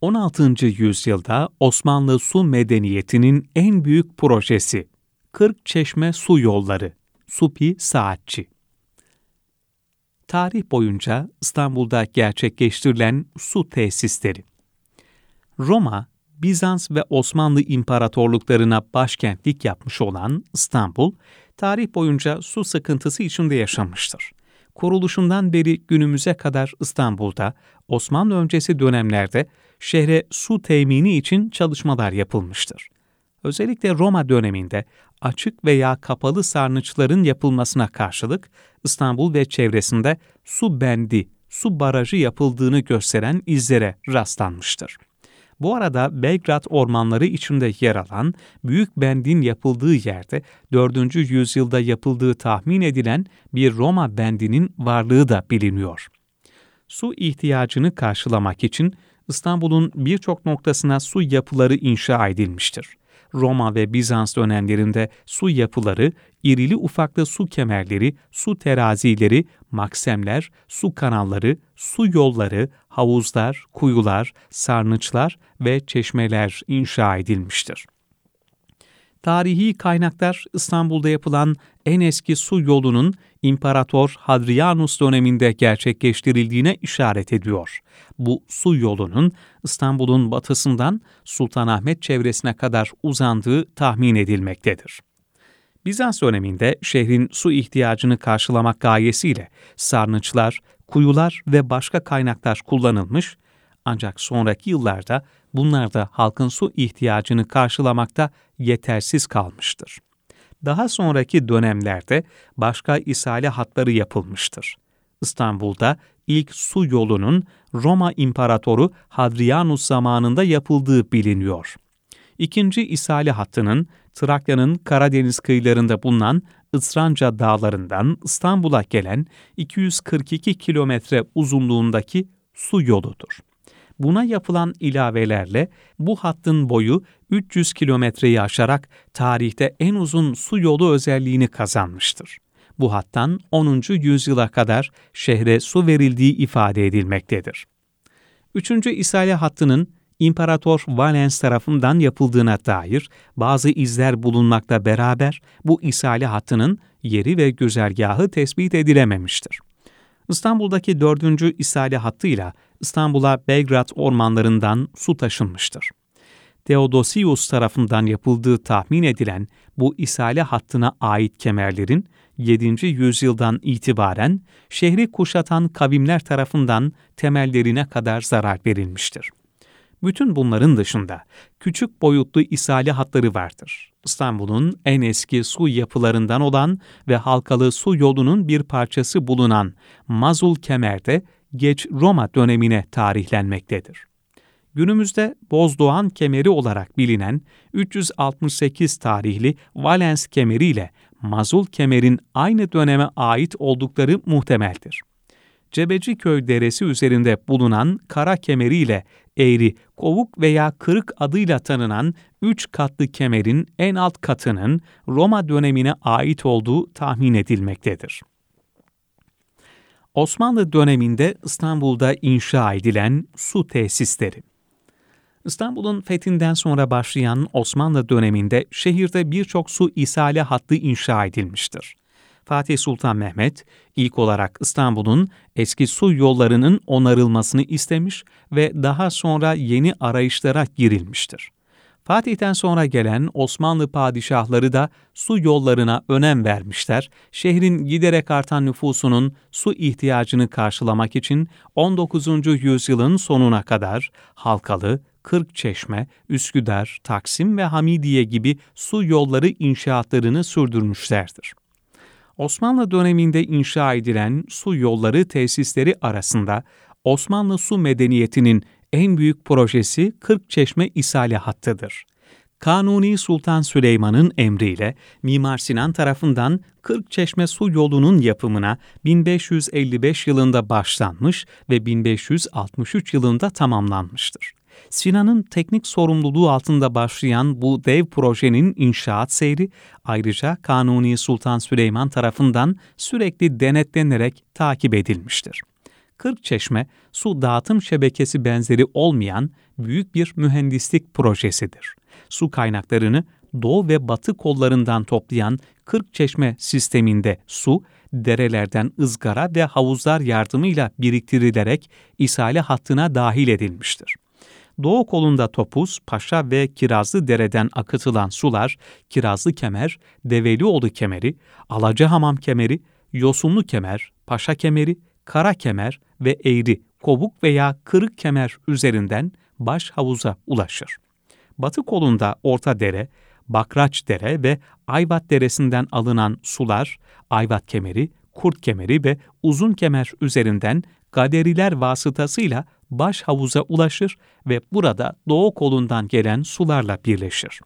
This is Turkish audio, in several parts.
16. yüzyılda Osmanlı su medeniyetinin en büyük projesi Kırk Çeşme Su Yolları, Supi Saatçi. Tarih boyunca İstanbul'da gerçekleştirilen su tesisleri. Roma, Bizans ve Osmanlı imparatorluklarına başkentlik yapmış olan İstanbul, tarih boyunca su sıkıntısı içinde yaşamıştır. Kuruluşundan beri günümüze kadar İstanbul'da Osmanlı öncesi dönemlerde şehre su temini için çalışmalar yapılmıştır. Özellikle Roma döneminde açık veya kapalı sarnıçların yapılmasına karşılık İstanbul ve çevresinde su bendi, su barajı yapıldığını gösteren izlere rastlanmıştır. Bu arada Belgrad ormanları içinde yer alan Büyük Bend'in yapıldığı yerde 4. yüzyılda yapıldığı tahmin edilen bir Roma bendinin varlığı da biliniyor. Su ihtiyacını karşılamak için İstanbul'un birçok noktasına su yapıları inşa edilmiştir. Roma ve Bizans dönemlerinde su yapıları, irili ufaklı su kemerleri, su terazileri, maksemler, su kanalları, su yolları, havuzlar, kuyular, sarnıçlar ve çeşmeler inşa edilmiştir. Tarihi kaynaklar İstanbul'da yapılan en eski su yolunun İmparator Hadrianus döneminde gerçekleştirildiğine işaret ediyor. Bu su yolunun İstanbul'un batısından Sultanahmet çevresine kadar uzandığı tahmin edilmektedir. Bizans döneminde şehrin su ihtiyacını karşılamak gayesiyle sarnıçlar, kuyular ve başka kaynaklar kullanılmış ancak sonraki yıllarda bunlar da halkın su ihtiyacını karşılamakta yetersiz kalmıştır. Daha sonraki dönemlerde başka isale hatları yapılmıştır. İstanbul'da ilk su yolunun Roma İmparatoru Hadrianus zamanında yapıldığı biliniyor. İkinci isale hattının Trakya'nın Karadeniz kıyılarında bulunan Isranca dağlarından İstanbul'a gelen 242 kilometre uzunluğundaki su yoludur. Buna yapılan ilavelerle bu hattın boyu 300 kilometreyi aşarak tarihte en uzun su yolu özelliğini kazanmıştır. Bu hattan 10. yüzyıla kadar şehre su verildiği ifade edilmektedir. 3. İsale hattının İmparator Valens tarafından yapıldığına dair bazı izler bulunmakla beraber bu isale hattının yeri ve güzergahı tespit edilememiştir. İstanbul'daki 4. isale hattıyla İstanbul'a Belgrad ormanlarından su taşınmıştır. Theodosius tarafından yapıldığı tahmin edilen bu isale hattına ait kemerlerin 7. yüzyıldan itibaren şehri kuşatan kavimler tarafından temellerine kadar zarar verilmiştir. Bütün bunların dışında küçük boyutlu isale hatları vardır. İstanbul'un en eski su yapılarından olan ve halkalı su yolunun bir parçası bulunan Mazul Kemer'de geç Roma dönemine tarihlenmektedir. Günümüzde Bozdoğan kemeri olarak bilinen 368 tarihli Valens kemeri ile Mazul kemerin aynı döneme ait oldukları muhtemeldir. Cebeciköy Deresi üzerinde bulunan Kara Kemeri ile eğri, kovuk veya kırık adıyla tanınan üç katlı kemerin en alt katının Roma dönemine ait olduğu tahmin edilmektedir. Osmanlı döneminde İstanbul'da inşa edilen su tesisleri. İstanbul'un fethinden sonra başlayan Osmanlı döneminde şehirde birçok su isale hattı inşa edilmiştir. Fatih Sultan Mehmet ilk olarak İstanbul'un eski su yollarının onarılmasını istemiş ve daha sonra yeni arayışlara girilmiştir. Fatih'ten sonra gelen Osmanlı padişahları da su yollarına önem vermişler. Şehrin giderek artan nüfusunun su ihtiyacını karşılamak için 19. yüzyılın sonuna kadar Halkalı, Kırkçeşme, Üsküdar, Taksim ve Hamidiye gibi su yolları inşaatlarını sürdürmüşlerdir. Osmanlı döneminde inşa edilen su yolları tesisleri arasında Osmanlı su medeniyetinin en büyük projesi Kırkçeşme İsale hattıdır. Kanuni Sultan Süleyman'ın emriyle Mimar Sinan tarafından Kırkçeşme su yolunun yapımına 1555 yılında başlanmış ve 1563 yılında tamamlanmıştır. Sinan'ın teknik sorumluluğu altında başlayan bu dev projenin inşaat seyri ayrıca Kanuni Sultan Süleyman tarafından sürekli denetlenerek takip edilmiştir. Kırkçeşme, su dağıtım şebekesi benzeri olmayan büyük bir mühendislik projesidir. Su kaynaklarını doğu ve batı kollarından toplayan Kırkçeşme sisteminde su, derelerden ızgara ve havuzlar yardımıyla biriktirilerek isale hattına dahil edilmiştir. Doğu kolunda Topuz, Paşa ve Kirazlı Dere'den akıtılan sular, Kirazlı Kemer, Develioğlu Kemeri, Alacahamam Kemeri, Yosunlu Kemer, Paşa Kemeri, Kara Kemer ve Eğri, Kobuk veya Kırık Kemer üzerinden baş havuza ulaşır. Batı kolunda Orta Dere, Bakraç Dere ve Ayvat Deresi'nden alınan sular, Ayvat Kemeri, Kurt Kemeri ve Uzun Kemer üzerinden gaderiler vasıtasıyla baş havuza ulaşır ve burada doğu kolundan gelen sularla birleşir.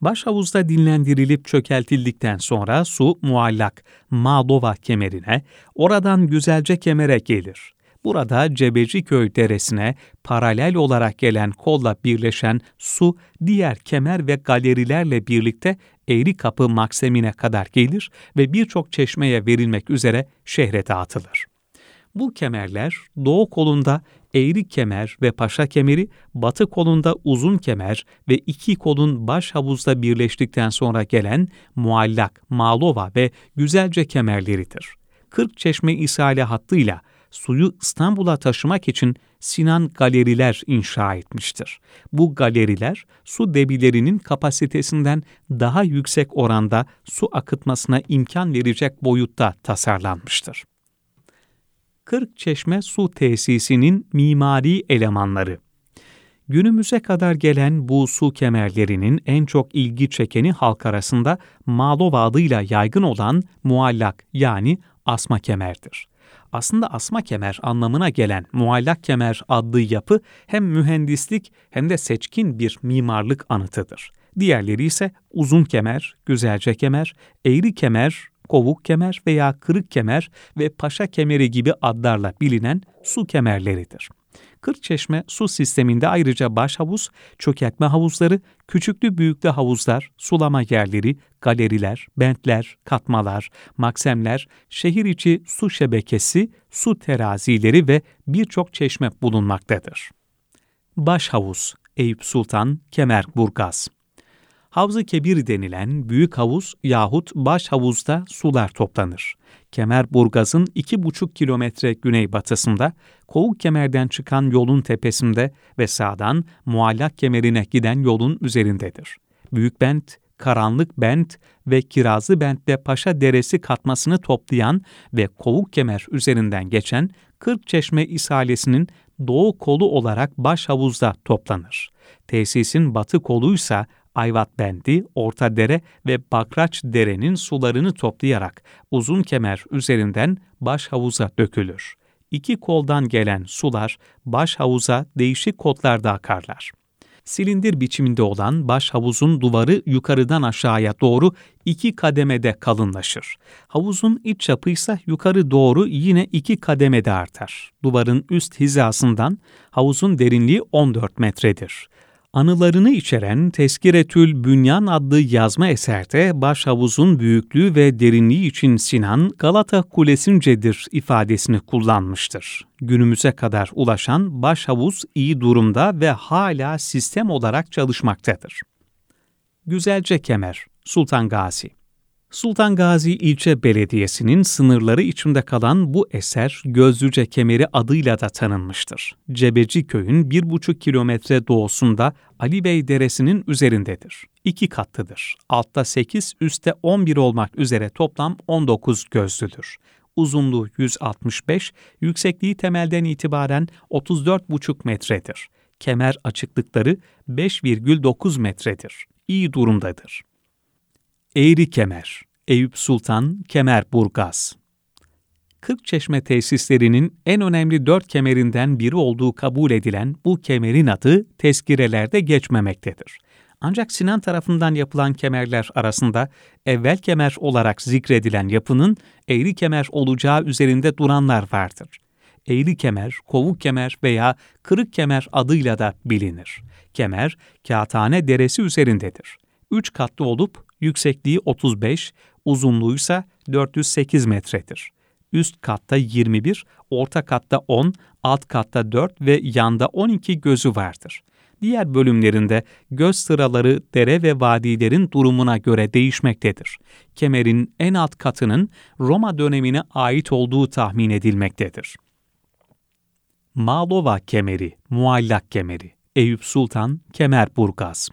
Baş havuzda dinlendirilip çökeltildikten sonra su muallak Maldova kemerine, oradan güzelce kemere gelir. Burada Cebeciköy Deresi'ne paralel olarak gelen kolla birleşen su diğer kemer ve galerilerle birlikte Eğri Kapı Maksemine kadar gelir ve birçok çeşmeye verilmek üzere şehre dağıtılır. Bu kemerler doğu kolunda eğri kemer ve paşa kemeri, batı kolunda uzun kemer ve iki kolun baş havuzda birleştikten sonra gelen muallak, malova ve güzelce kemerleridir. Kırk çeşme isale hattıyla suyu İstanbul'a taşımak için Sinan galeriler inşa etmiştir. Bu galeriler su debilerinin kapasitesinden daha yüksek oranda su akıtmasına imkan verecek boyutta tasarlanmıştır. Kırk Çeşme Su Tesisi'nin mimari elemanları Günümüze kadar gelen bu su kemerlerinin en çok ilgi çekeni halk arasında Malova adıyla yaygın olan muallak yani asma kemerdir. Aslında asma kemer anlamına gelen muallak kemer adlı yapı hem mühendislik hem de seçkin bir mimarlık anıtıdır. Diğerleri ise uzun kemer, güzelce kemer, eğri kemer, kovuk kemer veya kırık kemer ve paşa kemeri gibi adlarla bilinen su kemerleridir. Kırkçeşme su sisteminde ayrıca baş havuz, çökertme havuzları, küçüklü büyüklü havuzlar, sulama yerleri, galeriler, bentler, katmalar, maksemler, şehir içi su şebekesi, su terazileri ve birçok çeşme bulunmaktadır. Baş havuz, Eyüp Sultan, Kemerburgaz Havzı Kebir denilen büyük havuz yahut baş havuzda sular toplanır. Kemerburgaz'ın iki buçuk kilometre güneybatısında, Kovuk Kemer'den çıkan yolun tepesinde ve sağdan Muallak Kemer'ine giden yolun üzerindedir. Büyükbent, Karanlık Bent ve Kirazlı Bent'te Paşa Deresi katmasını toplayan ve Kovuk Kemer üzerinden geçen Kırkçeşme İsalesi'nin doğu kolu olarak baş havuzda toplanır. Tesisin batı koluysa Ayvat Bendi, Orta Dere ve Bakraç Dere'nin sularını toplayarak uzun kemer üzerinden baş havuza dökülür. İki koldan gelen sular baş havuza değişik kodlarda akarlar. Silindir biçiminde olan baş havuzun duvarı yukarıdan aşağıya doğru iki kademede kalınlaşır. Havuzun iç çapı ise yukarı doğru yine iki kademede artar. Duvarın üst hizasından havuzun derinliği 14 metredir. Anılarını içeren Teskiretül Bünyan adlı yazma eserde başhavuzun büyüklüğü ve derinliği için Sinan Galata Kulesincedir ifadesini kullanmıştır. Günümüze kadar ulaşan başhavuz iyi durumda ve hala sistem olarak çalışmaktadır. Güzelce Kemer, Sultan Gazi Sultan Gazi İlçe Belediyesi'nin sınırları içinde kalan bu eser Gözlüce Kemeri adıyla da tanınmıştır. Cebeci köyün bir buçuk kilometre doğusunda Ali Bey Deresi'nin üzerindedir. İki katlıdır. Altta 8, üstte 11 olmak üzere toplam 19 gözlüdür. Uzunluğu 165, yüksekliği temelden itibaren 34,5 metredir. Kemer açıklıkları 5,9 metredir. İyi durumdadır. Eğri Kemer, Eyüp Sultan, Kemerburgaz. Kırkçeşme tesislerinin en önemli dört kemerinden biri olduğu kabul edilen bu kemerin adı tezkirelerde geçmemektedir. Ancak Sinan tarafından yapılan kemerler arasında evvel kemer olarak zikredilen yapının eğri kemer olacağı üzerinde duranlar vardır. Eğri kemer, kovuk kemer veya kırık kemer adıyla da bilinir. Kemer, Kağıthane Deresi üzerindedir. Üç katlı olup yüksekliği 35, uzunluğu ise 408 metredir. üst katta 21, orta katta 10, alt katta 4 ve yanda 12 gözü vardır. Diğer bölümlerinde göz sıraları dere ve vadilerin durumuna göre değişmektedir. Kemerin en alt katının Roma dönemine ait olduğu tahmin edilmektedir. Malova kemeri, Muallak kemeri, Eyüp Sultan, Kemerburgaz.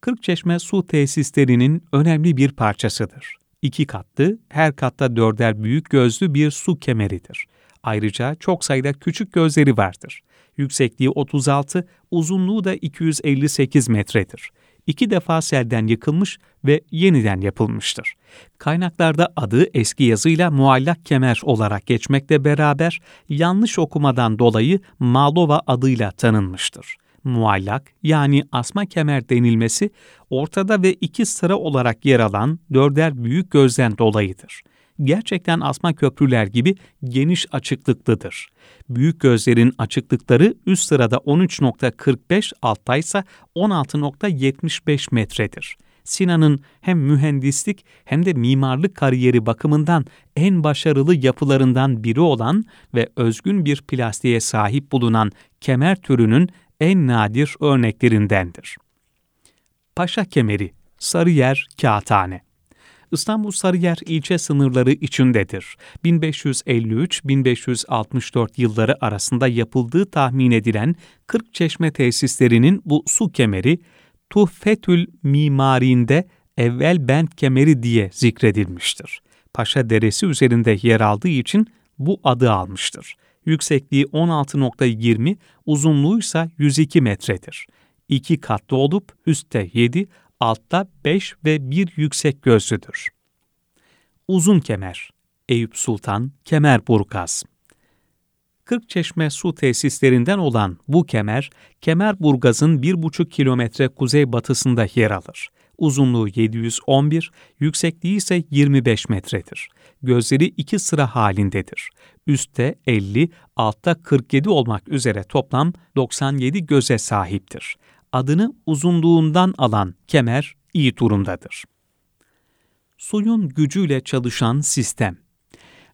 Kırkçeşme su tesislerinin önemli bir parçasıdır. İki katlı, her katta dörder büyük gözlü bir su kemeridir. Ayrıca çok sayıda küçük gözleri vardır. Yüksekliği 36, uzunluğu da 258 metredir. İki defa selden yıkılmış ve yeniden yapılmıştır. Kaynaklarda adı eski yazıyla muallak kemer olarak geçmekle beraber yanlış okumadan dolayı Malova adıyla tanınmıştır muallak yani asma kemer denilmesi ortada ve iki sıra olarak yer alan dörder büyük gözden dolayıdır. Gerçekten asma köprüler gibi geniş açıklıklıdır. Büyük gözlerin açıklıkları üst sırada 13.45, altta ise 16.75 metredir. Sinan'ın hem mühendislik hem de mimarlık kariyeri bakımından en başarılı yapılarından biri olan ve özgün bir plastiğe sahip bulunan kemer türünün en nadir örneklerindendir. Paşa Kemeri, Sarıyer Kağıthane İstanbul Sarıyer ilçe sınırları içindedir. 1553-1564 yılları arasında yapıldığı tahmin edilen 40 çeşme tesislerinin bu su kemeri Tuhfetül Mimari'nde evvel bent kemeri diye zikredilmiştir. Paşa Deresi üzerinde yer aldığı için bu adı almıştır yüksekliği 16.20, uzunluğu ise 102 metredir. İki katlı olup üstte 7, altta 5 ve 1 yüksek gözlüdür. Uzun kemer, Eyüp Sultan, Kemerburgaz. Kırkçeşme su tesislerinden olan bu kemer, Kemerburgaz'ın 1,5 kilometre kuzeybatısında yer alır. Uzunluğu 711, yüksekliği ise 25 metredir. Gözleri iki sıra halindedir. Üste 50, altta 47 olmak üzere toplam 97 göze sahiptir. Adını uzunluğundan alan kemer iyi durumdadır. Suyun gücüyle çalışan sistem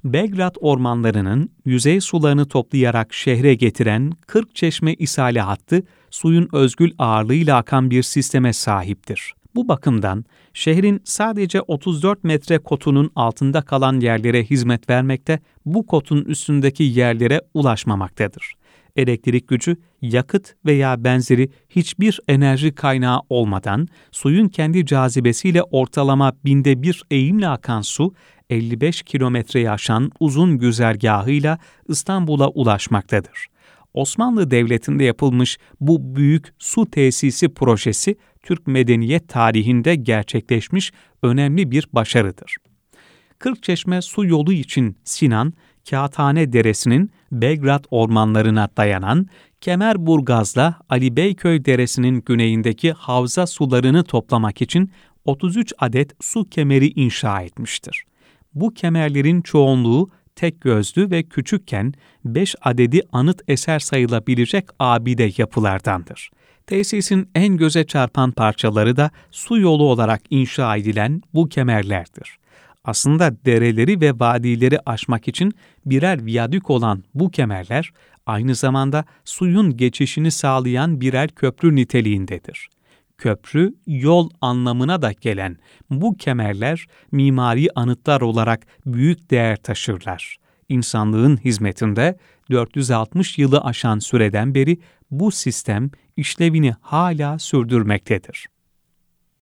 Belgrad ormanlarının yüzey sularını toplayarak şehre getiren 40 çeşme isale hattı suyun özgül ağırlığıyla akan bir sisteme sahiptir. Bu bakımdan şehrin sadece 34 metre kotunun altında kalan yerlere hizmet vermekte, bu kotun üstündeki yerlere ulaşmamaktadır. Elektrik gücü, yakıt veya benzeri hiçbir enerji kaynağı olmadan suyun kendi cazibesiyle ortalama binde bir eğimle akan su, 55 kilometreyi aşan uzun güzergahıyla İstanbul'a ulaşmaktadır. Osmanlı Devleti'nde yapılmış bu büyük su tesisi projesi Türk medeniyet tarihinde gerçekleşmiş önemli bir başarıdır. Kırkçeşme su yolu için Sinan, Kağıthane Deresi'nin Belgrad ormanlarına dayanan Kemerburgaz'la Ali Beyköy Deresi'nin güneyindeki havza sularını toplamak için 33 adet su kemeri inşa etmiştir. Bu kemerlerin çoğunluğu tek gözlü ve küçükken 5 adedi anıt eser sayılabilecek abide yapılardandır. Tesisin en göze çarpan parçaları da su yolu olarak inşa edilen bu kemerlerdir. Aslında dereleri ve vadileri aşmak için birer viyadük olan bu kemerler, aynı zamanda suyun geçişini sağlayan birer köprü niteliğindedir. Köprü, yol anlamına da gelen bu kemerler mimari anıtlar olarak büyük değer taşırlar. İnsanlığın hizmetinde 460 yılı aşan süreden beri bu sistem işlevini hala sürdürmektedir.